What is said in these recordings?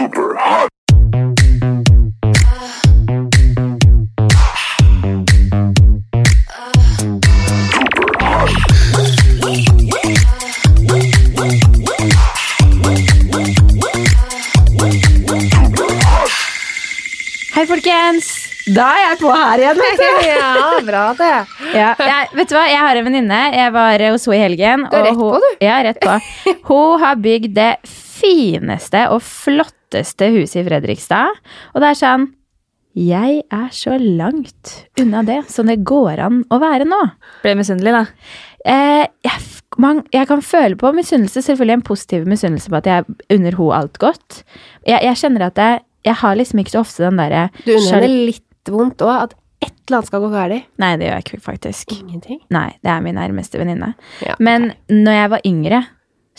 super hot. Hei, folkens! Da er jeg på her igjen. vet du. ja, bra det. Ja, jeg, vet du hva? Jeg har en venninne. Jeg var hos henne i helgen. Du er rett hun, på, du. Ja, rett på. Hun har bygd det fineste og flotteste huset i Fredrikstad. Og det er sånn Jeg er så langt unna det som det går an å være nå. Ble misunnelig, da. Eh, jeg, man, jeg kan føle på misunnelse, selvfølgelig en positiv misunnelse på at jeg unner henne alt godt. Jeg, jeg kjenner at jeg, jeg har liksom ikke så ofte den derre Du unner henne litt vondt òg, at et eller annet skal gå galt. Nei, det gjør jeg ikke, faktisk. Ingenting. Nei, det er min nærmeste venninne. Ja, Men når jeg var yngre,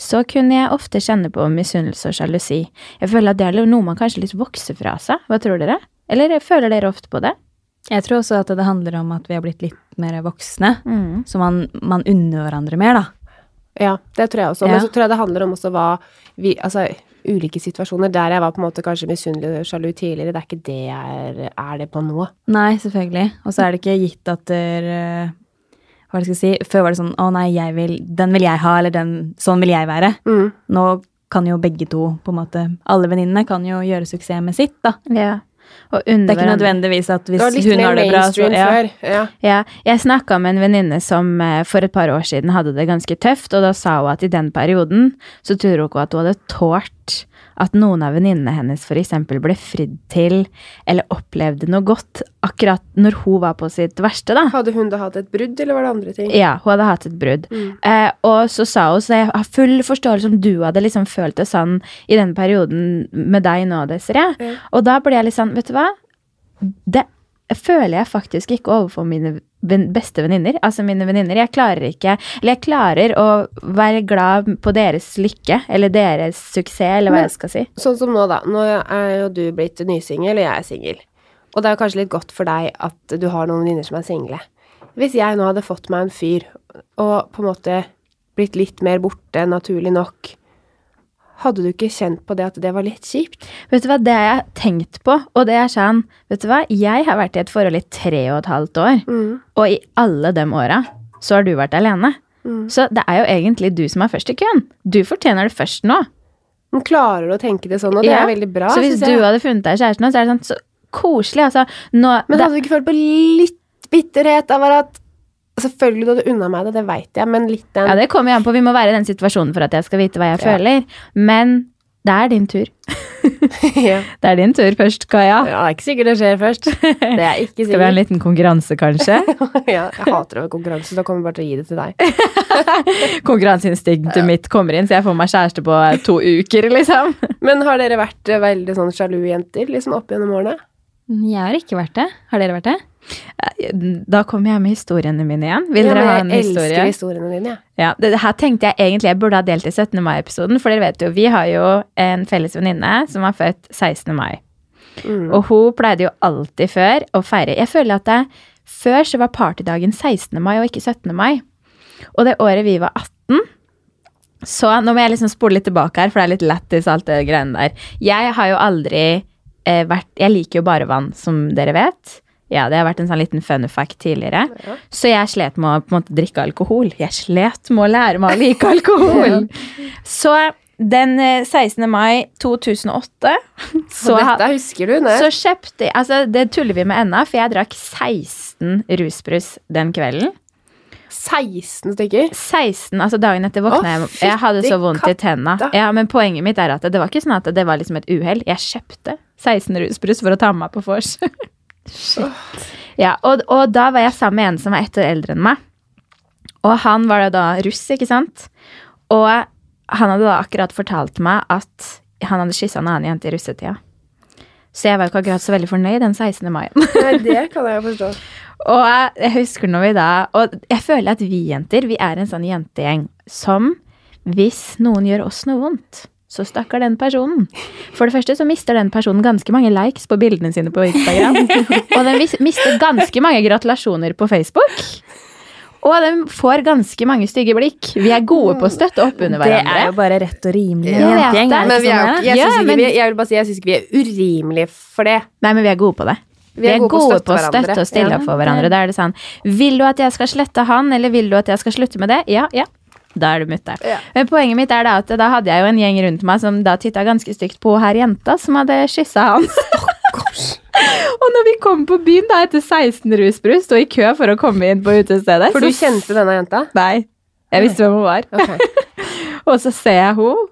så kunne jeg ofte kjenne på misunnelse og sjalusi. Jeg føler at det er noe man kanskje litt vokser fra seg. Hva tror dere? Eller føler dere ofte på det? Jeg tror også at det handler om at vi har blitt litt mer voksne. Mm. Så man, man unner hverandre mer, da. Ja, det tror jeg også. Ja. Men så tror jeg det handler om også hva vi Altså, ulike situasjoner der jeg var på en måte kanskje misunnelig og sjalu tidligere, det er ikke det jeg er, er det på nå. Nei, selvfølgelig. Og så er det ikke gitt at der, eh, Hva skal jeg si? Før var det sånn Å nei, jeg vil, den vil jeg ha, eller den, sånn vil jeg være. Mm. Nå kan jo begge to, på en måte Alle venninnene kan jo gjøre suksess med sitt, da. Ja. Og Det er ikke nødvendigvis at hvis hun har det bra, så ja. Ja. Ja, jeg snakka med en venninne som eh, for et par år siden hadde det ganske tøft, og da sa hun at i den perioden så tror hun ikke at hun hadde tålt at noen av venninnene hennes f.eks. ble fridd til, eller opplevde noe godt akkurat når hun var på sitt verste, da. Hadde hun da hatt et brudd, eller var det andre ting? Ja, hun hadde hatt et brudd. Eh, og så sa hun, så jeg har full forståelse om du hadde liksom følt det sånn i den perioden med deg nå, Desiree. Mm. Og da ble jeg litt sånn, vet du hva? Det føler jeg faktisk ikke overfor mine beste venninner. Altså mine venninner. Jeg klarer ikke Eller jeg klarer å være glad på deres lykke, eller deres suksess, eller hva Men- jeg skal si. Sånn som nå, da. Nå er jo du blitt nysingel, og jeg er singel. Og det er kanskje litt godt for deg at du har noen venninner som er single. Hvis jeg nå hadde fått meg en fyr, og på en måte blitt litt mer borte, naturlig nok, hadde du ikke kjent på det at det var litt kjipt? Vet du hva, det har jeg tenkt på, og det er sånn Vet du hva, jeg har vært i et forhold i tre og et halvt år, Mm. og i alle de åra så har du vært alene. Mm. Så det er jo egentlig du som er først i køen. Du fortjener det først nå. Men klarer du å tenke det sånn, og det Ja. er veldig bra, så hvis du hadde funnet deg kjæreste nå, så er det sånn så koselig. Altså, nå, Men hadde du ikke følt på litt bitterhet av at Selvfølgelig du hadde unna meg det, det veit jeg, men litt den ja, det kommer jo an på. Vi må være i den situasjonen for at jeg skal vite hva jeg Ja. føler. Men det er din tur. ja. Det er din tur først, Kaja. ja, det er ikke sikkert det skjer først. Det er ikke Skal vi ha en liten konkurranse, kanskje? ja, jeg hater å ha konkurranse, da kommer jeg bare til å gi det til deg. Konkurranseinstinktet mitt kommer inn, så jeg får meg kjæreste på to uker, liksom. Men har dere vært eh, veldig sånn sjalu jenter liksom opp gjennom årene? Jeg har ikke vært det. Har dere vært det? Da kommer jeg med historiene mine igjen. Vil ja, dere ha jeg en historie? elsker historiene dine, ja. Ja, det, her tenkte jeg egentlig jeg burde ha delt i 17. mai-episoden, for dere vet jo, vi har jo en felles venninne som var født 16. mai. Mm. Og hun pleide jo alltid før å feire Jeg føler at det, før så var partydagen 16. mai og ikke 17. mai. Og det året vi var 18 Så nå må jeg liksom spole litt tilbake her, for det er litt lættis alt det greiene der. Jeg har jo aldri eh, vært Jeg liker jo bare vann, som dere vet. Ja, det har vært en sånn liten fun fact tidligere. Ja. Så jeg slet med å på en måte drikke alkohol. Jeg slet med å lære meg å like alkohol. Så den eh, 16. mai 2008 så, dette husker du, det. så kjøpte jeg Altså, det tuller vi med ennå, for jeg drakk 16 rusbrus den kvelden. 16 stykker. 16, altså Dagen etter våkna jeg Jeg hadde så vondt vondt i tenna. Ja, men poenget mitt er at det var ikke sånn at det var liksom et uhell. Jeg kjøpte 16 rusbrus for å ta med meg på vors. ja, og, og da var jeg sammen med en som var ett år eldre enn meg. Og han var da russ, ikke sant? Og han hadde da akkurat fortalt meg at han hadde kyssa en annen jente i russetida. Så jeg var jo ikke akkurat så veldig fornøyd den 16. mai. Nei, det kan jeg forstå. Og jeg husker når vi da Og jeg føler at vi jenter, vi er en sånn jentegjeng som hvis noen gjør oss noe vondt, så stakkar den personen. For det første så mister den personen ganske mange likes på bildene sine på Instagram. og den mister ganske mange gratulasjoner på Facebook. Og de får ganske mange stygge blikk. Vi er gode på å støtte opp under hverandre. Det er jo bare rett og rimelig. Jeg er vi er sånn er? vi, vil bare si, jeg syns ikke vi er urimelige for det. Nei, men vi er gode på det. Vi er, gode, på å støtte støtte og stille Ja. opp for hverandre. Da er det sånn Vil du at jeg skal slette han, eller vil du at jeg skal slutte med det? Ja, ja. Da er du mutter. Ja. Men poenget mitt er da at da hadde jeg jo en gjeng rundt meg som da titta ganske stygt på her jenta som hadde kyssa han. og når vi kom på byen da etter 16 rusbrus, sto i kø for å komme inn på utestedet For du kjente denne jenta? Nei. Jeg visste hvem hun var. Okay. Og så ser jeg hun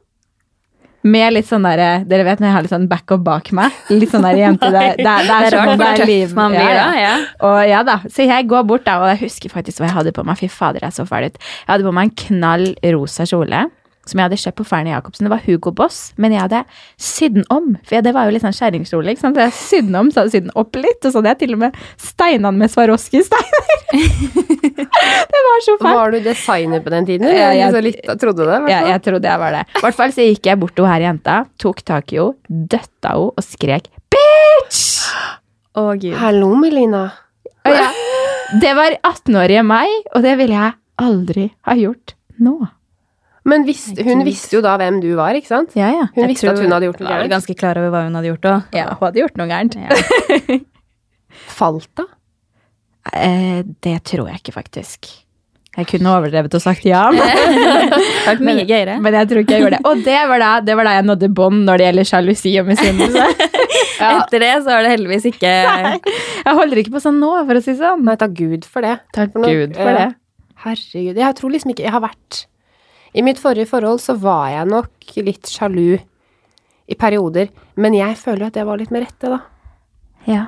med litt sånn derre Dere vet når jeg har litt sånn backup bak meg? Litt sånn der jente Det, det, det, er, Det er rart hvor er tøff man blir Ja, ja. da. Ja. Og ja da, Så jeg går bort da, og jeg husker faktisk hva jeg hadde på meg. Fy fader, jeg så fæl ut. Jeg hadde på meg en knall rosa kjole som jeg hadde kjøpt på Fernie Jacobsen. Det var Hugo Boss, men jeg hadde sydd den om. For det var jo litt sånn skjæringskjole. Så jeg sydde den om, så hadde jeg sydd den opp litt, og så hadde jeg til og med steina den med Swarovski-steiner. det var så fælt. Var du designer på den tiden? Ja, jeg, jeg- Så litt, trodde det? Ja, jeg trodde jeg var det. I hvert fall så gikk jeg bort til her jenta, tok tak i henne, døtta henne og skrek 'bitch'! Å, gud. Hallo, Melina. Ja, det var 18-årige meg, og det ville jeg aldri ha gjort nå. Men visst, hun visste jo da hvem du var, ikke sant? Ja, ja. Hun Jeg visste at hun hadde gjort noe var gærent. ganske klar over hva hun hadde gjort òg. Ja, hun hadde gjort noe gærent. Ja. Falt da? Eh, det tror jeg ikke, faktisk. Jeg kunne overdrevet og sagt ja, men, gøyere. men jeg tror ikke jeg gjorde det. Og det var da, det var da jeg nådde bånd når det gjelder sjalusi og misunnelse. Etter det så er det heldigvis ikke Jeg holder ikke på sånn nå, for å si sånn. Nei, takk Gud for det. Takk For Gud for det. Herregud. Jeg tror liksom ikke Jeg har vært I mitt forrige forhold så var jeg nok litt sjalu i perioder, men jeg føler at jeg var litt med rette, da. Ja.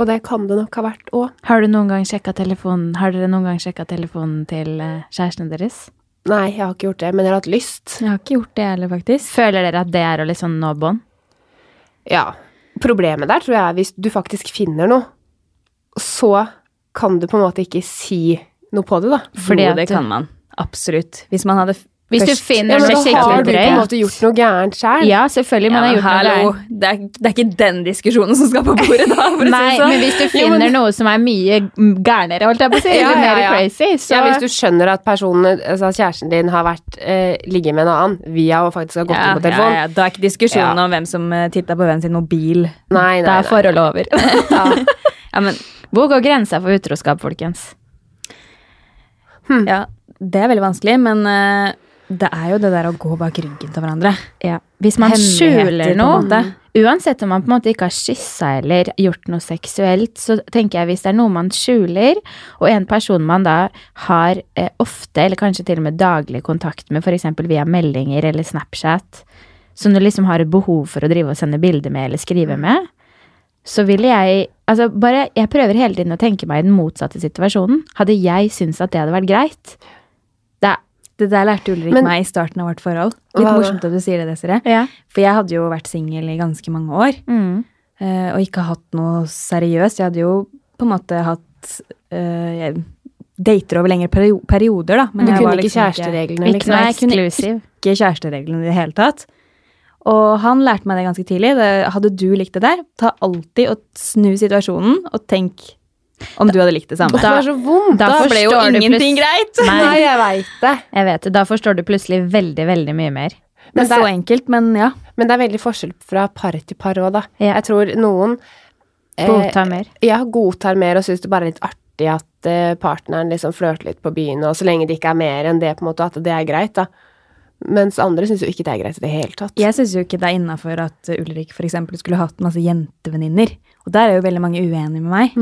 Og det kan det nok ha vært òg. Har du noen gang sjekka telefonen Har dere noen gang sjekka telefonen til eh, kjæresten deres? Nei, jeg har ikke gjort det, men jeg har hatt lyst. Jeg har ikke gjort det heller, faktisk. Føler dere at det er å liksom nå bånd? Ja. Problemet der tror jeg er hvis du faktisk finner noe, så kan du på en måte ikke si noe på det, da. Fordi at- det kan man. Absolutt. Hvis man hadde Hvis du finner Ja, noe da har du på en måte gjort noe gærent sjøl. Ja, selvfølgelig. Man Ja, har gjort gjort noe gærent. det er, det er ikke den diskusjonen som skal på bordet da, for Nei, si sånn. men hvis du Jo, men- finner noe som er mye gærnere, holdt jeg på å si, Ja, eller ja, mer ja. crazy, så Ja, hvis du skjønner at personen, altså kjæresten din har vært eh, ligget med en annen via å faktisk ha gått ja, inn på telefon. Ja, ja, da er ikke diskusjonen Ja. om hvem som uh, titta på hvem sin mobil. Nei, nei, Da er forholdet over. Ja. Ja, men Hvor går grensa for utroskap, folkens? ja, det er veldig vanskelig, men eh, det er jo det der å gå bak ryggen til hverandre. Ja. Hvis man skjuler noe, uansett om man på en måte ikke har kyssa eller gjort noe seksuelt, så tenker jeg hvis det er noe man skjuler, og en person man da har eh, ofte, eller kanskje til og med daglig kontakt med, f.eks. via meldinger eller Snapchat, som du liksom har et behov for å drive og sende bilder med eller skrive med, så ville jeg Altså, bare Jeg prøver hele tiden å tenke meg i den motsatte situasjonen. Hadde jeg syntes at det hadde vært greit? Det er der lærte Ulrik Men- meg i starten av vårt forhold. Litt Hva morsomt at du sier det, Desiree. Ja. For jeg hadde jo vært singel i ganske mange år, Mm. eh, og ikke hatt noe seriøst. Jeg hadde jo på en måte hatt uh, dater over lengre perioder, da. Men Du kunne var ikke liksom kjærestereglene, Ikke liksom. Nei, jeg kunne eksklusiv. ikke kjærestereglene i det hele tatt. Og han lærte meg det ganske tidlig. Det, hadde du likt det der, ta alltid og snu situasjonen, og tenk om du hadde likt det samme. Det var så vondt. Da Da ble jo ingenting greit. Nei. Nei, jeg veit det. Jeg vet det. Da forstår du plutselig veldig, veldig mye mer. Det Men er så enkelt, men ja. Men det er veldig forskjell fra par til par òg, da. Ja. Jeg tror noen eh, Godta mer. Ja, godtar mer og syns det bare er litt artig at eh, partneren liksom flørter litt på byen, og så lenge det ikke er mer enn det, på en måte, at det er greit, da. Mens andre syns jo ikke det er greit i det hele tatt. Jeg syns jo ikke det er innafor at Ulrik eksempel skulle hatt masse jentevenninner. Og der er jo veldig mange uenige med meg.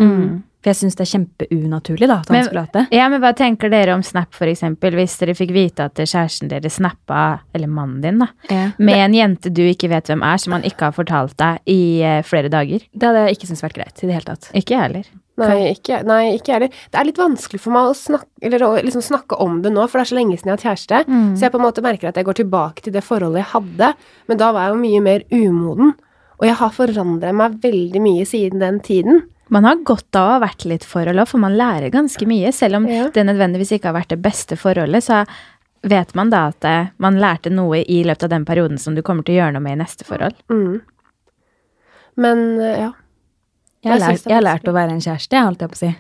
For jeg syns det er kjempeunaturlig da, at han Men- skulle hatt det. Ja, men Hva tenker dere om Snap, for eksempel? Hvis dere fikk vite at kjæresten deres snappa, eller mannen din, da, Ja. med en jente du ikke vet hvem er, som han ikke har fortalt deg i eh, flere dager? Det hadde jeg ikke syntes vært greit i det hele tatt. Ikke jeg heller. Nei, ikke, jeg heller. Det er litt vanskelig for meg å snakke, eller å liksom snakke om det nå, for det er så lenge siden jeg har hatt kjæreste. Så jeg på en måte merker at jeg går tilbake til det forholdet jeg hadde, men da var jeg jo mye mer umoden. Og jeg har forandret meg veldig mye siden den tiden. Man har godt av å ha vært litt forhold òg, for man lærer ganske mye. Selv om Ja. det nødvendigvis ikke har vært det beste forholdet, så vet man da at eh, man lærte noe i løpet av den perioden som du kommer til å gjøre noe med i neste forhold. Mm. Men eh, ja. Jeg har, Jeg lært, jeg har lært å være en kjæreste, holdt jeg på å si.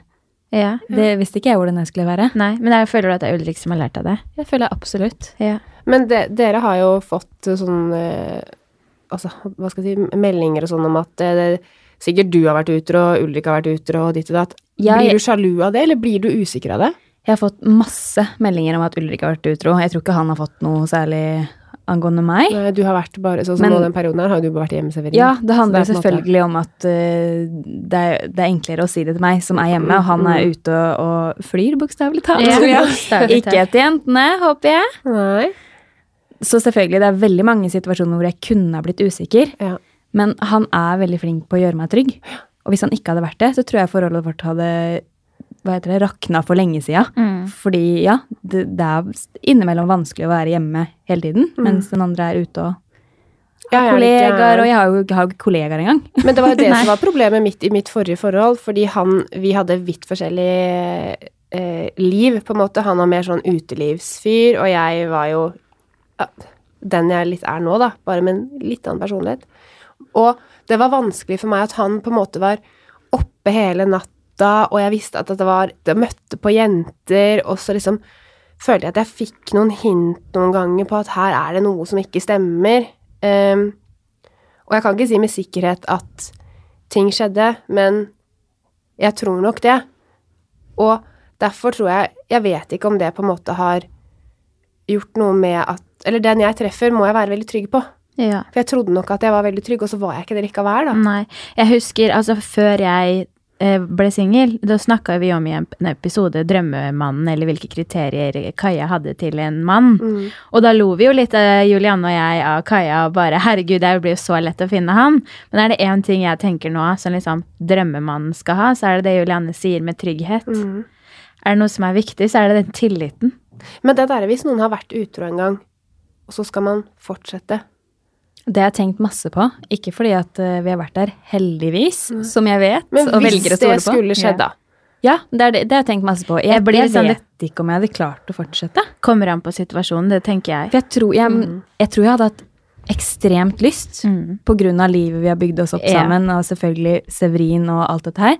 Ja. Det visste ikke jeg hvordan jeg skulle være. Nei, men jeg føler du at det er Ulrik som har lært av det? Jeg føler absolutt. Ja. Men de, dere har jo fått sånn eh, Altså, hva skal jeg si Meldinger og sånn om at det, sikkert du har vært utro, Ulrik har vært utro, og ditt og datt. Blir du sjalu av det, eller blir du usikker av det? Jeg har fått masse meldinger om at Ulrik har vært utro. Jeg tror ikke han har fått noe særlig angående meg. Nei, du har vært bare Sånn som Men- nå den perioden her, har du bare vært hjemmeservering. Ja, det handler det selvfølgelig om at uh, det, er, det er enklere å si det til meg som er hjemme, og han er ute og, og flyr, bokstavelig talt. Ja, Ikke etter jentene, håper jeg. Nei. Så selvfølgelig, det er veldig mange situasjoner hvor jeg kunne ha blitt usikker, Ja. Men han er veldig flink på å gjøre meg trygg. Og hvis han ikke hadde vært det, så tror jeg forholdet vårt hadde hva heter det, rakna for lenge sida. Mm. Fordi ja, det, det er innimellom vanskelig å være hjemme hele tiden, mens den andre er ute og har er kollegaer, og jeg har jo ikke kollegaer engang. Men det var jo det som var problemet mitt i mitt forrige forhold, fordi han Vi hadde vidt forskjellig eh, liv, på en måte. Han var mer sånn utelivsfyr, og jeg var jo ja, den jeg litt er nå, da, bare med en litt annen personlighet. Og det var vanskelig for meg at han på en måte var oppe hele natta, og jeg visste at det var Det møtte på jenter, og så liksom følte jeg at jeg fikk noen hint noen ganger på at her er det noe som ikke stemmer. Um, og jeg kan ikke si med sikkerhet at ting skjedde, men jeg tror nok det. Og derfor tror jeg Jeg vet ikke om det på en måte har gjort noe med at Eller den jeg treffer, må jeg være veldig trygg på. Ja. For jeg trodde nok at jeg var veldig trygg, og så var jeg ikke det likevel, da. Nei. Jeg husker, altså før jeg eh, ble singel, da snakka vi om i en episode 'Drømmemannen', eller hvilke kriterier Kaja hadde til en mann. Mm. Og da lo vi jo litt, eh, Julianne og jeg, av Kaja og bare 'herregud, det blir jo så lett å finne han'. Men er det én ting jeg tenker nå som liksom drømmemannen skal ha, så er det det Julianne sier med trygghet. Mm. Er det noe som er viktig, så er det den tilliten. Men det der hvis noen har vært utro en gang, og så skal man fortsette Det har jeg tenkt masse på. Ikke fordi at eh, vi har vært der, heldigvis, som jeg vet, Men hvis det skulle skjedd, da Ja, det, er det, det har jeg tenkt masse på. Jeg, Jeg blir sånn vet ikke om jeg hadde klart å fortsette. Kommer an på situasjonen, det tenker jeg. For jeg tror jeg, jeg, tror jeg hadde hatt ekstremt lyst, Mm. på grunn av livet vi har bygd oss opp Ja. sammen, og selvfølgelig Severin og alt dette her.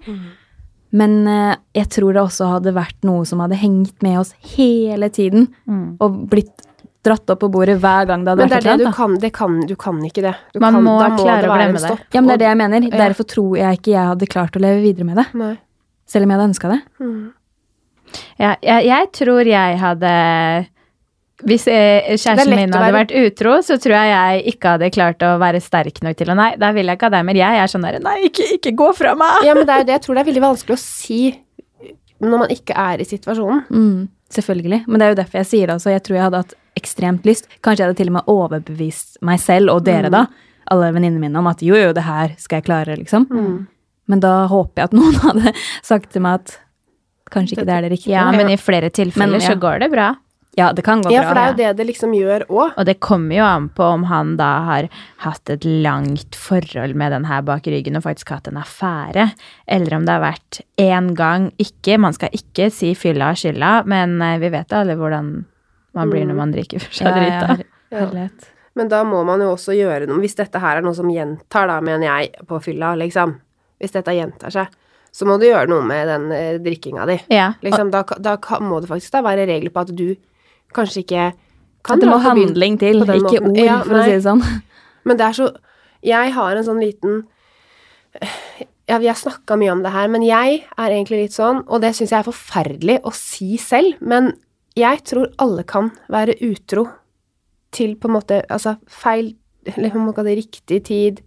Men uh, jeg tror det også hadde vært noe som hadde hengt med oss hele tiden, Mm. og blitt dratt opp på bordet hver gang det hadde Men det vært er det et du kan, det kan Du kan ikke det. Du Man kan, må da må klare det å glemme det. Ja, men det er det jeg mener. Ja. Derfor tror jeg ikke jeg hadde klart å leve videre med det. Nei. Selv om jeg hadde ønska det. Mm. Ja, jeg, jeg tror jeg hadde Hvis eh, kjæresten min hadde være- vært utro, så tror jeg jeg ikke hadde klart å være sterk nok til å Nei, da vil jeg ikke ha deg mer. Jeg er sånn der Nei, ikke, ikke gå fra meg! Ja, men det er jo det. Jeg tror det er veldig vanskelig å si når man ikke er i situasjonen. Mm, selvfølgelig. Men det er jo derfor jeg sier det også. Jeg tror jeg hadde hatt ekstremt lyst. Kanskje jeg hadde til og med overbevist meg selv, og dere da, alle venninnene mine, om at jo, jo, det her skal jeg klare, liksom. Men da håper jeg at noen hadde sagt til meg at kanskje ikke det er det riktige. Ja, men i flere tilfeller Men, ja. så går det bra. Ja, det kan gå Ja, bra. for det er jo det det liksom gjør òg. Og det kommer jo an på om han da har hatt et langt forhold med den her bak ryggen og faktisk hatt en affære, eller om det har vært én gang ikke Man skal ikke si fylla og skylda, men eh, vi vet alle hvordan man blir når man drikker for seg Ja, drita. ja, herlighet. Men da må man jo også gjøre noe Hvis dette her er noe som gjentar, da, mener jeg, på fylla, liksom. Hvis dette gjentar seg, så må du gjøre noe med den eh, drikkinga di. Ja, Liksom, da, da må det faktisk da være regler på at du kanskje ikke kan Det dra må på byen handling til, ikke måten. ord, Ja, for å si det sånn. Men det er så Jeg har en sånn liten Ja, vi har snakka mye om det her, men jeg er egentlig litt sånn, og det syns jeg er forferdelig å si selv, men jeg tror alle kan være utro til på en måte Altså feil Eller man kan det riktig tid,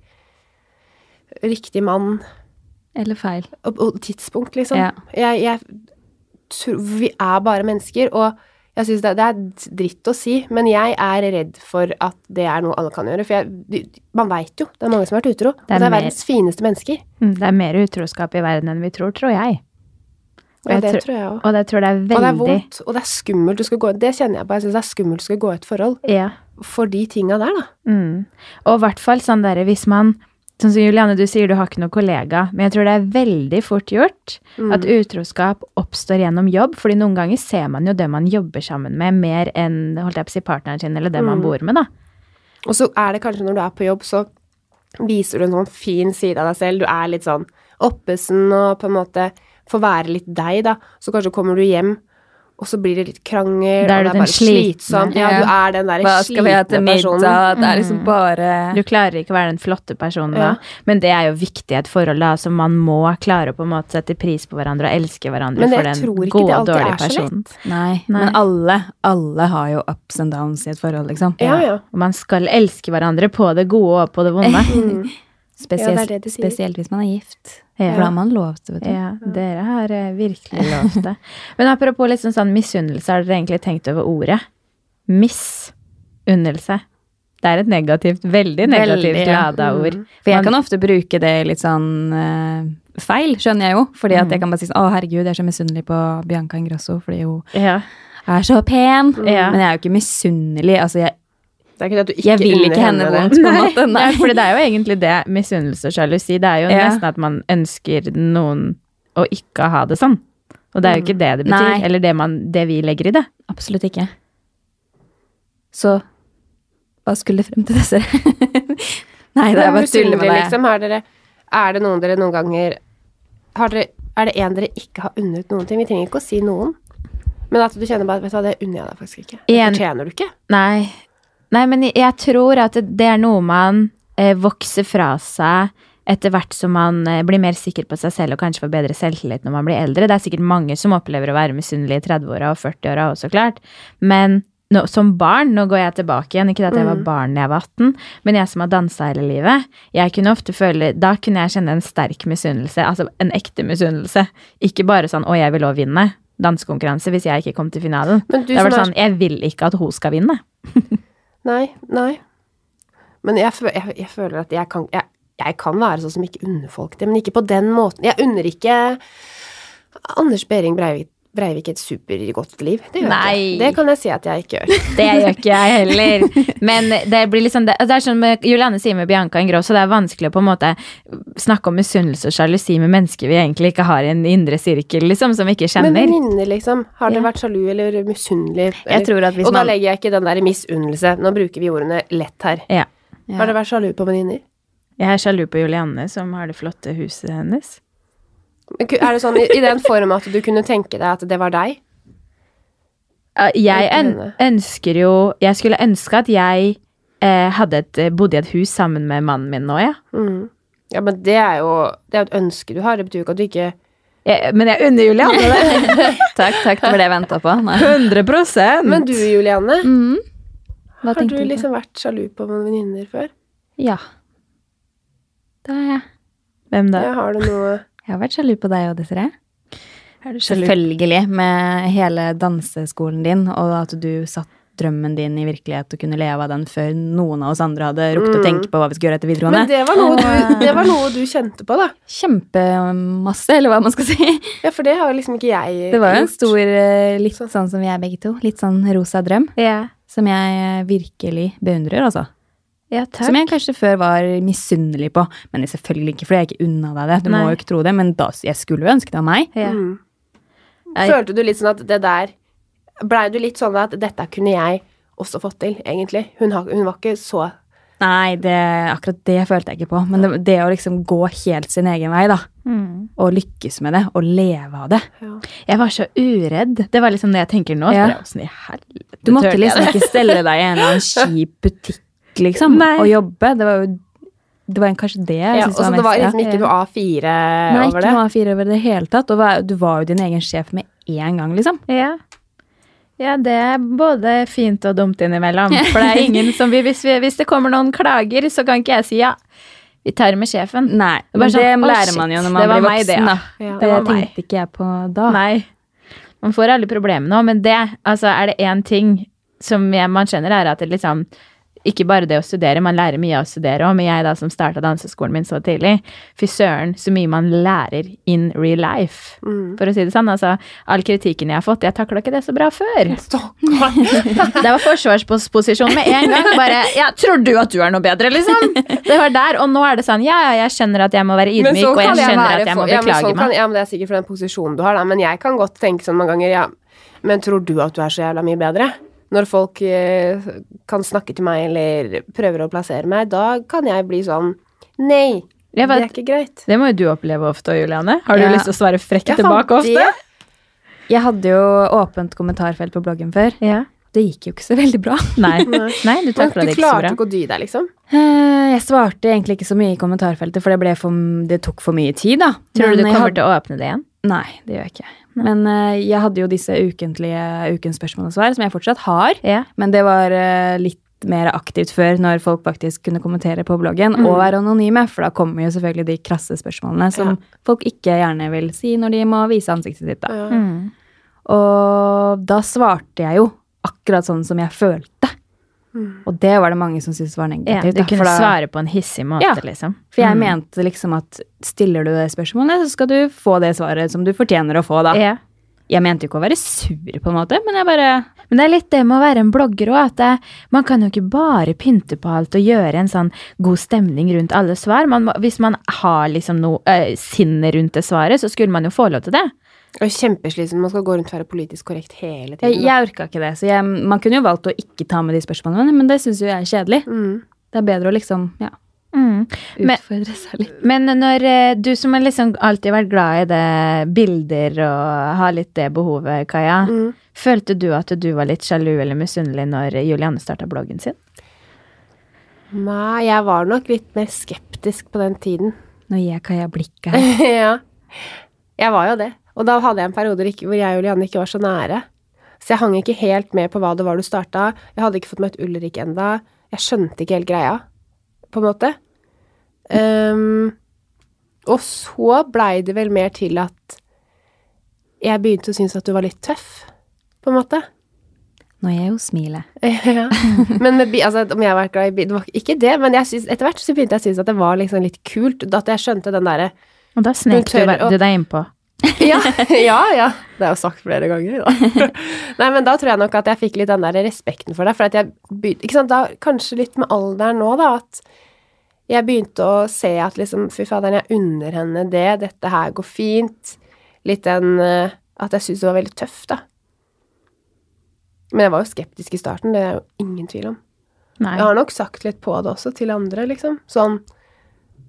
riktig mann Eller feil. og, og tidspunkt, liksom. Ja. Jeg, jeg tror Vi er bare mennesker, og jeg syns det, det er dritt å si, men jeg er redd for at det er noe alle kan gjøre. For jeg, man veit jo, det er mange som har vært utro. Det er og det er verdens fineste mennesker. Mm, Det er mer utroskap i verden enn vi tror, tror jeg. Og og det tror- tror jeg òg. Og det tror jeg er Og det er vondt, og det er skummelt Du skal gå Det kjenner jeg på. Jeg syns det er skummelt du skal gå i et forhold Ja. for de tinga der, da. Mm. Og i hvert fall sånn derre hvis man Sånn som Juliane, du sier du har ikke noen kollega, men jeg tror det er veldig fort gjort Mm. at utroskap oppstår gjennom jobb, fordi noen ganger ser man jo det man jobber sammen med, mer enn holdt jeg på å si partneren sin, eller det man Mm. bor med, da. Og så er det kanskje når du er på jobb, så viser du en sånn fin side av deg selv. Du er litt sånn oppesen og på en måte få være litt deg, da. Så kanskje kommer du hjem, og så blir det litt krangel, det er og det er bare slitsomt. Ja, du er den der Hva skal vi ha til middag? personen. Det er liksom bare Du klarer ikke å være den flotte personen da. Ja. Men det er jo viktig i et forhold, da. Så man må klare å på en måte sette pris på hverandre og elske hverandre Men for den gode dårlige er personen. Nei, Nei. men alle, alle har jo ups and downs i et forhold, liksom. Ja, ja. Og man skal elske hverandre på det gode og på det vonde. Mm. Spesielt, Ja, det er det de sier. spesielt hvis man er gift. Ja. For da har man lov til, det. Ja, dere har virkelig virkelig til det. Men apropos litt sånn misunnelse, har dere egentlig tenkt over ordet? Misunnelse. Det er et negativt, veldig negativt Veldig, ja. lada ord. For jeg Man- kan ofte bruke det litt sånn uh, feil, skjønner jeg jo. Fordi at jeg kan bare si sånn Å, herregud, jeg er så misunnelig på Bianca Ingrosso fordi hun Ja. er så pen. Ja. Men jeg er jo ikke misunnelig. Altså, jeg, Det er ikke det at du ikke jeg vil ikke henne det. vondt, på en måte. Nei, Nei. for det er jo egentlig det misunnelse og sjalusi. Det er jo Ja. nesten at man ønsker noen å ikke ha det sånn. Og det er jo ikke det det betyr, Nei. eller det, man, det vi legger i det. Absolutt ikke. Så hva skulle frem til disse? Nei, det er bare tull med deg. liksom. Er, dere, er det noen dere noen ganger har dere, Er det en dere ikke har unnet noen ting? Vi trenger ikke å si noen. Men at du kjenner bare Vet du hva, det unner jeg deg faktisk ikke. Det fortjener du ikke. Nei. Nei, men jeg- tror at det, er noe man eh, vokser fra seg etter hvert som man eh, blir mer sikker på seg selv og kanskje får bedre selvtillit når man blir eldre. Det er sikkert mange som opplever å være misunnelige i 30-åra og 40-åra også, klart. Men nå, som barn, nå går jeg tilbake igjen, ikke at jeg var barn da jeg var 18, men jeg som har dansa hele livet, jeg kunne ofte føle, da kunne jeg kjenne en sterk misunnelse, altså en ekte misunnelse. Ikke bare sånn 'å, jeg vil også vinne' dansekonkurranse hvis jeg ikke kom til finalen. Men du Det var sånn, jeg vil ikke at hun skal vinne. Nei, nei. Men jeg, jeg, jeg føler at jeg kan, jeg, jeg kan være sånn som ikke unner folk det, men ikke på den måten. Jeg unner ikke Anders Behring Breivik, Breivik et supergodt liv. Det gjør Nei. ikke. Det kan jeg si at jeg ikke gjør. Det gjør ikke jeg heller. Men det blir liksom det, det er sånn med Juliane sier med Bianca Ingrosso, det er vanskelig å på en måte snakke om misunnelse og sjalusi med mennesker vi egentlig ikke har i en indre sirkel, liksom, som vi ikke kjenner. Men venninner, liksom. Har dere Ja. vært sjalu eller misunnelig? Jeg tror at hvis Og da legger jeg ikke den der misunnelse. Nå bruker vi ordene lett her. Ja. Ja. Har dere vært sjalu på venninner? Jeg er sjalu på Julianne, som har det flotte huset hennes. Er det sånn i, den form at du kunne tenke deg at det var deg? Jeg ønsker jo Jeg skulle ønske at jeg eh, hadde et, bodde i et hus sammen med mannen min nå, ja. Mm. Ja, men det er jo det er et ønske du har. Det betyr jo ikke at du ikke Jeg, men jeg unner Julianne det. Takk, takk, det var det jeg venta på. Nei. 100 Men du, Julianne, Mm. Har du liksom vært sjalu på noen venninner før? Ja. Det har jeg. Hvem da? Jeg har du noe Jeg har vært sjalu på deg òg, Desiree. Er du? Selvfølgelig, med hele danseskolen din, og at du satt drømmen din i virkelighet og kunne leve av den før noen av oss andre hadde rukket å Mm. tenke på hva vi skulle gjøre etter Men videregående. det var du, det var noe du kjente på, da. Kjempemasse, eller hva man skal si. Ja, for det har jo liksom ikke jeg gjort. Det var jo en stor, eh, litt sånn som vi er begge to, litt sånn rosa drøm, yeah. som jeg virkelig beundrer, altså. Ja, takk. Som jeg kanskje før var misunnelig på, men selvfølgelig ikke for jeg er ikke unna deg det, du må jo ikke tro det, men da, jeg skulle jo ønske det av meg. ja. Mm. Følte du litt sånn at det der Blei du litt sånn at dette kunne jeg også fått til, egentlig? Hun, har, hun var ikke så Nei, det, akkurat det følte jeg ikke på, men det, det å liksom gå helt sin egen vei, da, Mm. og lykkes med det, og leve av det. ja. Jeg var så uredd. Det var liksom det jeg tenker nå. Ja. Jeg, Åssen i helvete Du måtte liksom ikke stelle deg i en eller annen kjip butikk, liksom, Nei. å jobbe. Det var jo det var kanskje det jeg ja syntes og så det var liksom ikke noe A4 Nei, over ikke noe A4 over det hele tatt. Og du var jo din egen sjef med en gang, liksom. Ja. ja, det er både fint og dumt innimellom. For det er ingen som vil hvis, vi, hvis det kommer noen klager, så kan ikke jeg si ja. Vi tar med sjefen. Nei, Det det sånn, lærer man jo når man blir blir meg, det, voksen, ja. Ja. Det tenkte meg. ikke jeg på da. Nei. Man får alle problemene nå, men det, altså er det én ting som jeg, man skjønner, er at det liksom ikke bare det å studere, man lærer mye av å studere òg, men jeg da som starta danseskolen min så tidlig, fy søren, så mye man lærer in real life, Mm. for å si det sånn. Altså, all kritikken jeg har fått, jeg takla ikke det så bra før. Det var forsvarsposisjon med en gang. Bare ja, 'Tror du at du er noe bedre?' liksom. Det var der. Og nå er det sånn, ja, ja, jeg skjønner at jeg må være ydmyk, og jeg jeg skjønner at jeg må for- ja, beklage meg. Ja, men det er sikkert for den posisjonen du har, da. Men jeg kan godt tenke sånn mange ganger, ja, men tror du at du er så jævla mye bedre? Når folk eh, kan snakke til meg eller prøver å plassere meg, da kan jeg bli sånn Nei, vet, Det er ikke greit. det må jo du oppleve ofte, Juliane. Har du Ja. lyst til å svare frekk tilbake ofte? det- Jeg hadde jo åpent kommentarfelt på bloggen før. Ja. Det gikk jo ikke så veldig bra. Nei. Nei. Du takla det ikke så bra. Du klarte ikke å dy deg, liksom? Eh, Jeg svarte egentlig ikke så mye i kommentarfeltet, for det, for, det tok for mye tid, da. Tror du du kommer til å åpne det igjen? Nei, det gjør jeg ikke. Men uh, jeg hadde jo disse ukentlige ukens spørsmål og svar, som jeg fortsatt har. Ja. Men det var uh, litt mer aktivt før, når folk faktisk kunne kommentere på bloggen Mm. og være anonyme, for da kommer jo selvfølgelig de krasse spørsmålene som Ja. folk ikke gjerne vil si når de må vise ansiktet sitt. da. Ja. Mm. Og da svarte jeg jo akkurat sånn som jeg følte. Mm. Og det var det mange som syntes var ja. negativt. Du da, kunne da- svare på en hissig måte, Ja. liksom. For jeg Mm. mente liksom at stiller du det spørsmålet, så skal du få det svaret som du fortjener å få, da. Ja. Jeg mente jo ikke å være sur, på en måte, men jeg bare Men det er litt det med å være en blogger òg, at det, man kan jo ikke bare pynte på alt og gjøre en sånn god stemning rundt alle svar. Man må, hvis man har liksom noe øh, sinne rundt det svaret, så skulle man jo få lov til det. Det er jo kjempeslitsomt. Man skal gå rundt og være politisk korrekt hele tiden. Jeg, jeg orka ikke det, så jeg, man kunne jo valgt å ikke ta med de spørsmålene, men det syns jo jeg er kjedelig. Mm. Det er bedre å liksom ja, Mm. Men- utfordre seg litt. Men når eh, du som har liksom alltid vært glad i det, bilder og har litt det behovet, Kaja, Mm. følte du at du var litt sjalu eller misunnelig når Julianne starta bloggen sin? Nei, jeg var nok litt mer skeptisk på den tiden. Nå gir jeg Kaja blikket her. ja. Jeg var jo det. Og da hadde jeg en periode hvor jeg og Julianne ikke var så nære. Så jeg hang ikke helt med på hva det var du starta. Jeg hadde ikke fått møtt Ulrik enda. Jeg skjønte ikke helt greia, på en måte. Um, og så blei det vel mer til at jeg begynte å synes at du var litt tøff, på en måte. Nå gir jeg jo smilet. ja. Men med, altså, om jeg var glad i bil Det var ikke det, men jeg synes, etter hvert så begynte jeg å synes at det var liksom litt kult. At jeg skjønte den derre Og da snek du deg innpå. ja, ja, ja. Det er jo sagt flere ganger, da. Nei, men da tror jeg nok at jeg fikk litt den der respekten for deg. For at jeg Ikke sant, da kanskje litt med alderen nå, da, at jeg begynte å se at liksom Fy faderen, jeg unner henne det. Dette her går fint. Litt den eh, At jeg syntes det var veldig tøft, da. Men jeg var jo skeptisk i starten, det er jo ingen tvil om. Nei. Jeg har nok sagt litt på det også, til andre, liksom. Sånn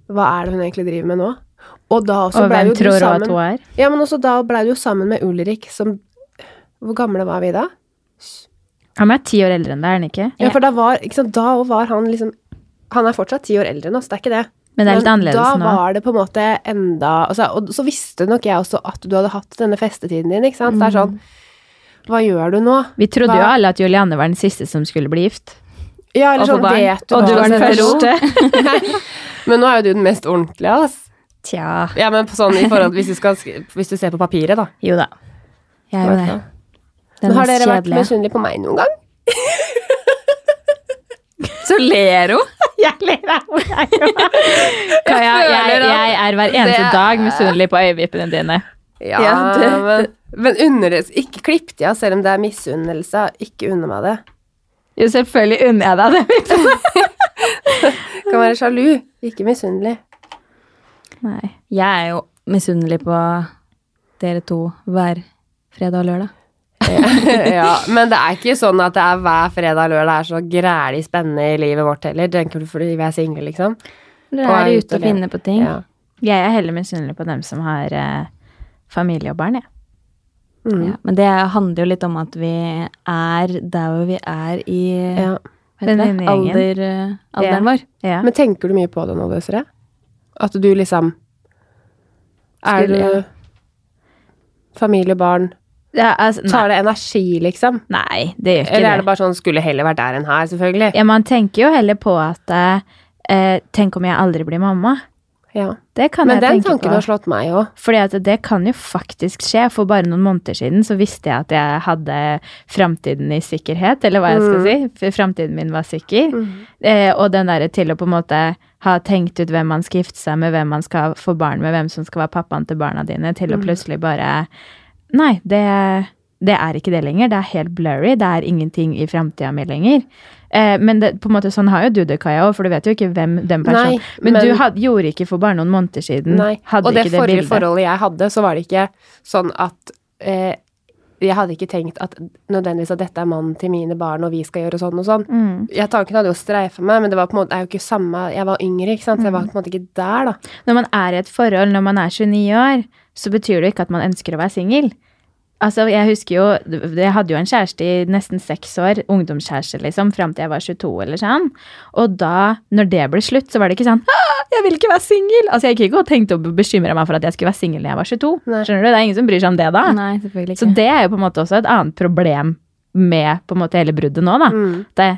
Hva er det hun egentlig driver med nå? Og da også og ble hvem jo du tror hun sammen at hun er? ja, men også da ble du jo sammen med Ulrik, som Hvor gamle var vi da? Han er ti år eldre enn deg, er han ikke? Ja, for da var sant, Da var han liksom Han er fortsatt ti år eldre enn oss, det er ikke det. Men det er litt annerledes nå. da var det på en måte enda altså, Og så visste nok jeg også at du hadde hatt denne festetiden din, ikke sant. Det er sånn Hva gjør du nå? Vi trodde jo alle at Julianne var den siste som skulle bli gift. Ja, eller sånn vet du Og du var den første. Men nå er jo du den mest ordentlige, ass. Tja. Ja, men sånn i forhold hvis du, skal, hvis du ser på papiret, da. Jo da. Jeg er jo det. Den Men har dere vært misunnelige på meg noen gang? Så ler hun! Jeg ler av henne. Jeg, jeg er hver eneste det- dag misunnelig på øyevippene dine. Ja, Ja, det- men, men under, det Ikke klipp det av, selv om det er misunnelse. Ikke unne meg det. Jo, selvfølgelig unner jeg deg det. Kan være sjalu, ikke misunnelig. Nei. Jeg er jo misunnelig på dere to hver fredag og lørdag. ja, men det er ikke sånn at det er hver fredag og lørdag er så grælig spennende i livet vårt heller. Tenker du fordi vi er single, liksom? Dere er er ute og finner på ting. Ja. Jeg er heller misunnelig på dem som har eh, familie og barn, jeg. Mm. Ja, men det handler jo litt om at vi er der hvor vi er i ja. Alder, eh, alderen vår. Ja. Men tenker du mye på det nå, Desiree? At du liksom Er du familie, barn ja altså. Tar det energi, liksom? nei, det gjør ikke Eller er det. det bare sånn skulle heller vært der enn her, selvfølgelig? Ja, man tenker jo heller på at eh, Tenk om jeg aldri blir mamma. Ja. Det kan Men jeg den tenke tanken på. har slått meg òg. Fordi at det kan jo faktisk skje. For bare noen måneder siden så visste jeg at jeg hadde framtiden i sikkerhet, eller hva jeg skal si. For framtiden min var sikker. Eh, og den derre til å på en måte ha tenkt ut hvem man skal gifte seg med, hvem man skal få barn med, hvem som skal være pappaen til barna dine, til å plutselig bare Nei, det, det er ikke det lenger. Det er helt blurry. Det er ingenting i framtida mi lenger. Eh, men det, på en måte sånn har jo du det, Kaja, for du vet jo ikke hvem den personen Nei, Men, men- du had, gjorde ikke for bare noen måneder siden. Nei. Hadde Og det det forrige bildet. forholdet jeg hadde, så var det ikke sånn at eh, jeg hadde ikke tenkt at nødvendigvis at dette er mannen til mine barn, og vi skal gjøre sånn og sånn. Mm. Jeg Tanken hadde jo streifa meg, men det var på en måte, er jo ikke samme Jeg var yngre, ikke sant. Så jeg var på en måte ikke der, da. Når man er i et forhold når man er 29 år, så betyr det ikke at man ønsker å være singel. Altså, jeg husker jo Jeg hadde jo en kjæreste i nesten seks år, ungdomskjæreste, liksom, fram til jeg var 22 eller sånn. Og da, når det ble slutt, så var det ikke sånn «Ah, jeg vil ikke være singel! Altså, jeg gikk ikke og tenkte å bekymre meg for at jeg skulle være singel når jeg var 22. Nei. Skjønner du? Det er ingen som bryr seg om det da. Nei, selvfølgelig Så det er jo på en måte også et annet problem med på en måte hele bruddet nå, da. Mm. Det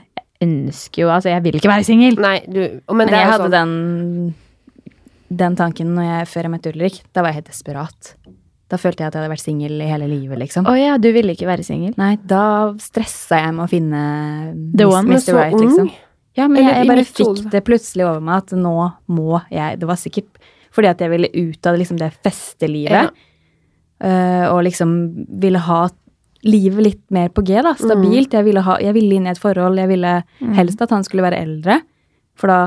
ønsker jo Altså, jeg vil ikke være singel. Nei, du Men Men, jeg hadde sånn den, den tanken når jeg, før jeg møtte Ulrik. Da var jeg helt desperat. Da følte jeg at jeg hadde vært singel i hele livet, liksom. Å ja, du ville ikke være singel? Nei, da stressa jeg med å finne The one, Mr. Right, ung. liksom. Ja, men jeg, jeg bare fikk det plutselig over meg at nå må jeg Det var sikkert fordi at jeg ville ut av liksom det festelivet. øh, og liksom ville ha livet litt mer på G, da. Stabilt. Jeg, ville ha, jeg ville inn i et forhold. Jeg ville helst at han skulle være eldre. For da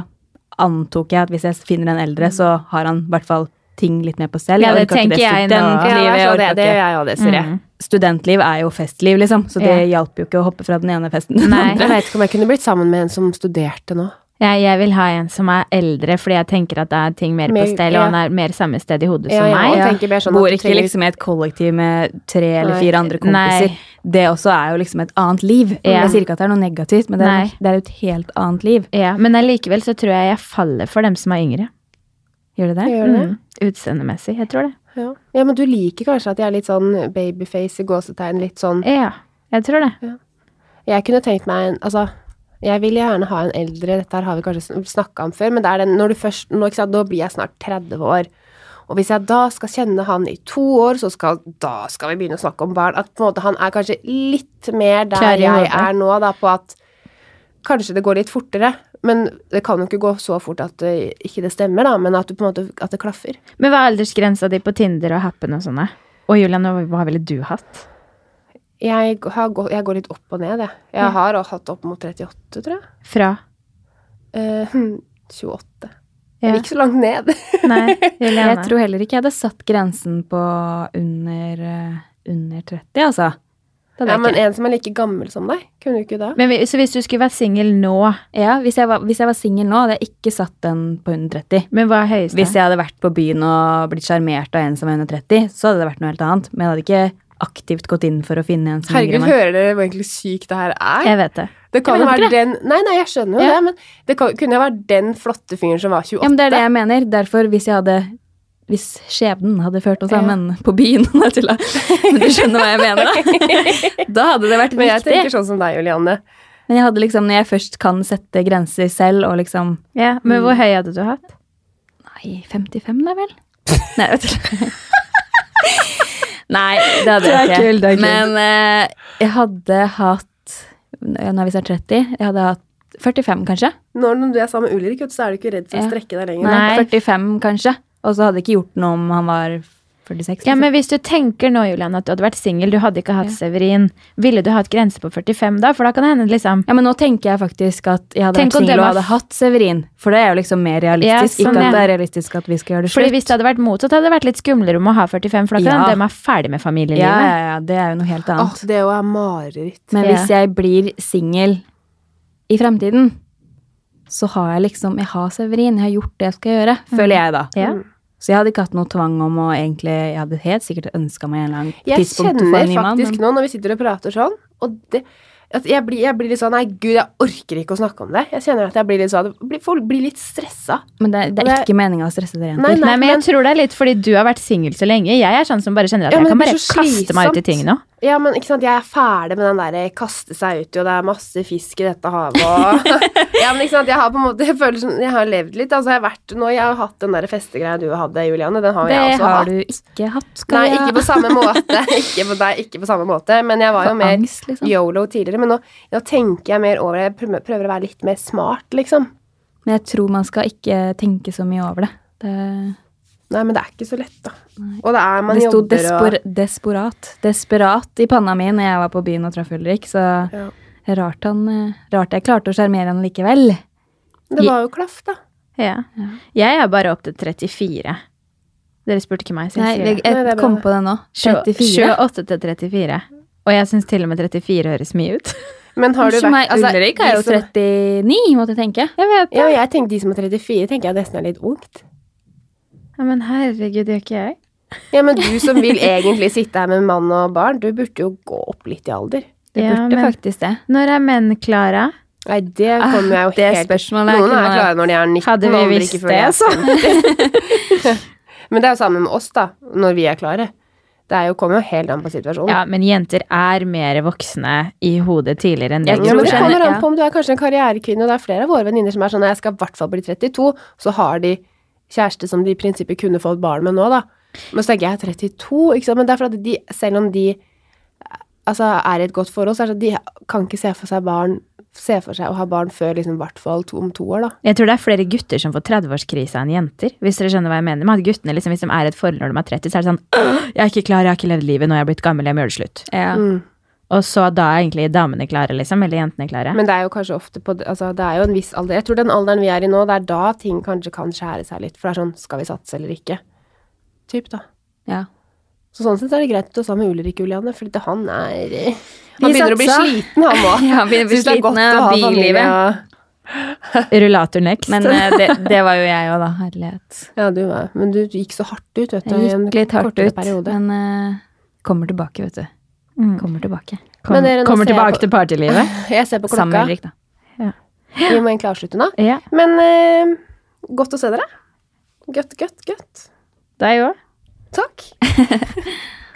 antok jeg at hvis jeg finner en eldre, så har han i hvert fall ting litt mer på stell. Ja, det tenker jeg nå. Ja, jeg det, så orker det, det gjør jeg òg, Desiree. Mm. Studentliv er jo festliv, liksom. Så det Ja. hjalp jo ikke å hoppe fra den ene festen til den Nei. andre. Jeg vet ikke om jeg kunne blitt sammen med en som studerte nå. Jeg, jeg vil ha en som er eldre, fordi jeg tenker at det er ting mer på stell, ja. og han er mer samme sted i hodet Ja, som meg. Ja. mer sånn Bor ikke trenger- liksom i et kollektiv med tre eller fire andre kompiser. Nei. Det også er jo liksom et annet liv. Ja. Jeg sier ikke at det er noe negativt, men det er, det er et helt annet liv. Ja, men allikevel så tror jeg jeg faller for dem som er yngre. Gjør det det? Gjør det? Mm. Utseendemessig, jeg tror det. Ja. ja, men du liker kanskje at jeg er litt sånn babyface i gåsetegn, litt sånn Ja, jeg tror det. Jeg kunne tenkt meg en Altså, jeg vil gjerne ha en eldre, dette her har vi kanskje snakka om før, men det er den når du først nå, sant, Da blir jeg snart 30 år. Og hvis jeg da skal kjenne han i to år, så skal, da skal vi begynne å snakke om barn. At på en måte han er kanskje litt mer der jeg er nå, da, på at kanskje det går litt fortere. Men det kan jo ikke gå så fort at det, ikke det stemmer, da, men at, du på en måte, at det klaffer. Men hva er aldersgrensa di på Tinder og Happen og sånne? Og Julian, hva ville du hatt? Jeg, har gått, jeg går litt opp og ned, jeg. Jeg har hatt opp mot 38, tror jeg. Fra? Eh, 28. Jeg Ja. vil ikke så langt ned. Nei, Juliane. Jeg tror heller ikke jeg hadde satt grensen på under, eh, under 30, altså. Ja, men ikke. en som er like gammel som deg, kunne du ikke da? Men vi- så hvis du skulle vært singel nå, Ja, hvis jeg var, hvis jeg var singel nå, hadde jeg ikke satt den på 130. men hva er høyeste? Hvis jeg hadde vært på byen og blitt sjarmert av en som er 130, så hadde det vært noe helt annet. Men jeg hadde ikke aktivt gått inn for å finne en som er yngre Herregud, hører dere hvor egentlig sykt det her er? Jeg vet det. Det kan jo være den Nei, nei, jeg skjønner jo Ja. det, men det kan, kunne jo vært den flotte fyren som var 28. Ja, men det er det jeg mener. Derfor, hvis jeg hadde Hvis skjebnen hadde ført oss Ja. sammen på byen Nei, tulla. Men du skjønner hva jeg mener, da? Da hadde det vært viktig. Men jeg viktig. tenker sånn som deg, Julianne. Men jeg hadde liksom, når jeg først kan sette grenser selv, og liksom Ja, men hvor høy hadde du hatt? Nei, 55 da vel? Nei, vet du. Nei, det hadde Det er jeg ikke. kult, det er kult. Men eh, jeg hadde hatt Nå er vi snart 30. Jeg hadde hatt 45, kanskje. Når du er sammen med Ulrik, så er du ikke redd for å strekke deg lenger. Nei. 45, kanskje. Og så hadde det ikke gjort noe om han var 46. Ja, liksom. men hvis du tenker nå, Julian, at du hadde vært singel, du hadde ikke hatt Ja. Severin, ville du hatt grense på 45 da? For da kan det hende liksom Ja, men nå tenker jeg faktisk at jeg hadde Tenk vært singel og hadde hatt Severin. For det er jo liksom mer realistisk. Ja, sånn, ikke at det er realistisk at vi skal gjøre det Fordi slutt. hvis det hadde vært motsatt, hadde det vært litt skumlere om å ha 45, for da kan Ja. de er ferdig med familielivet. ja, ja, ja, det er jo noe helt annet. Åh, det det jo er mareritt. Men Ja. hvis jeg blir singel i fremtiden, så har jeg liksom Jeg har Severin, jeg har gjort det jeg skal gjøre. Føler jeg, da. Ja. Mm. Så jeg hadde ikke hatt noe tvang om å egentlig Jeg hadde helt sikkert ønska meg en eller annen Jeg tidspunkt å få en ny mann. Jeg kjenner faktisk nå, når vi sitter og prater sånn, og det at jeg, blir, jeg blir litt sånn Nei, gud, jeg orker ikke å snakke om det. Jeg kjenner at jeg blir litt sånn Folk blir litt stressa. men det, det er ikke meninga å stresse dere Nei, nei, Nei, men jeg men- tror det er litt fordi du har vært singel så lenge. Jeg er sånn som bare kjenner at Ja, jeg kan bare kaste meg ut i ting nå. Ja, men ikke sant, jeg er ferdig med den der kaste seg uti, og det er masse fisk i dette havet, og Ja, men ikke sant, jeg har på en måte Jeg føler som Jeg har levd litt. Altså, jeg har vært Nå, jeg har hatt den der festegreia du hadde, Juliane. Den har Det jeg også har hatt. du ikke hatt. Skal Nei, ikke på samme måte. Ikke på deg, ikke på samme måte. Men jeg var jo mer angst, liksom. yolo tidligere. Men nå, nå tenker jeg mer over det. Jeg prøver å være litt mer smart, liksom. Men jeg tror man skal ikke tenke så mye over det. Det, Nei, men det er ikke så lett, da. Og det er man det sto jobber despor, og desperat. Desperat i panna mi når jeg var på byen og traff Ulrik, så ja. rart, han, eh, rart jeg klarte å sjarmere han likevel. Det var jo klaff, da. Ja. Jeg er bare opp til 34. Dere spurte ikke meg, så Nei, jeg jeg. Nei, det er jeg bra, kom det. på det nå. 28 34. til 34. Og jeg syns til og med 34 høres mye ut. Men har du vært meg, altså, Ulrik er jo 39, måtte jeg tenke. Jeg vet det. Ja, jeg tenker de som er 34, tenker jeg nesten er litt ungt. Ja, men herregud, gjør ikke jeg? Ja, men du som vil egentlig sitte her med mann og barn, du burde jo gå opp litt i alder. Det Ja, burde men- faktisk det. Når er menn klare? Nei, det kommer jeg jo Ah, det helt spørsmålet Noen er klare når de er 19, Hadde vi visst ikke før det, så. Men det er jo samme med oss, da, når vi er klare. Det er jo, kommer jo helt an på situasjonen. Ja, men jenter er mer voksne i hodet tidligere enn det Ja, men det kommer an på om du er kanskje en karrierekvinne, og det er flere av våre venninner som er sånn jeg skal i hvert fall bli 32, så har de kjæreste som de i prinsippet kunne fått barn med nå, da. Men så tenker jeg 32, ikke sant, men det er fordi at de, selv om de altså, er i et godt forhold, så er det de kan ikke se for seg barn se for seg å ha barn før liksom, i hvert fall to, om to år, da. Jeg tror det er flere gutter som får 30-årskrisa enn jenter. Hvis dere skjønner hva jeg mener. Men guttene, liksom, Hvis de er i et forhold når de er 30, så er det sånn Jeg er ikke klar, jeg har ikke levd livet, nå er jeg blitt gammel, jeg må gjøre det slutt. Ja. Mm. Og så da er egentlig damene klare, liksom. Eller jentene klare. Men det er jo kanskje ofte på Altså, det er jo en viss alder. Jeg tror den alderen vi er i nå, det er da ting kanskje kan skjære seg litt. For det er sånn Skal vi satse eller ikke? Typ, da. ja. Så sånn sett er det greit å stå med Ulrik, Juliane, for han er Han begynner å bli sliten, han òg. Ja, han begynner å bli sliten av billivet. Rullator next. Men eh, det, det var jo jeg òg, da. Herlighet. Ja, du var Men du gikk så hardt ut, vet du. Jeg gikk litt hardt ut, periode. men uh, kommer tilbake, vet du. Mm. Kommer tilbake. Kom, kommer tilbake på- til partylivet. Jeg ser på Sammen klokka. med Ulrik, da. Vi må egentlig avslutte nå. Ja. Men eh, godt å se dere. Godt, godt, godt. Deg òg. Takk.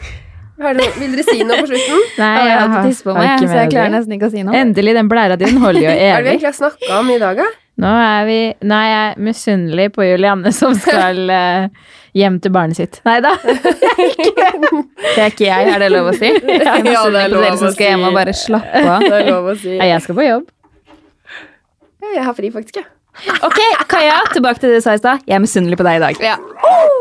Vil dere si noe på slutten? Nei, jeg har hatt tiss på meg, så jeg klarer nesten ikke å si noe. Endelig, den blæra din holder jo Hva er det vi egentlig har snakka om i dag, da? Nå er, vi, nå er jeg misunnelig på Julianne som skal uh, hjem til barnet sitt. Nei da. Det er ikke jeg, er det lov å si? Jeg Ja, det er lov dere å som skal hjem og bare slappe av. Det er lov å si. Nei, jeg skal på jobb. Jeg har fri, faktisk, jeg. Ok, Kaja, tilbake til det du sa i stad. Jeg er misunnelig på deg i dag. Ja. Moderne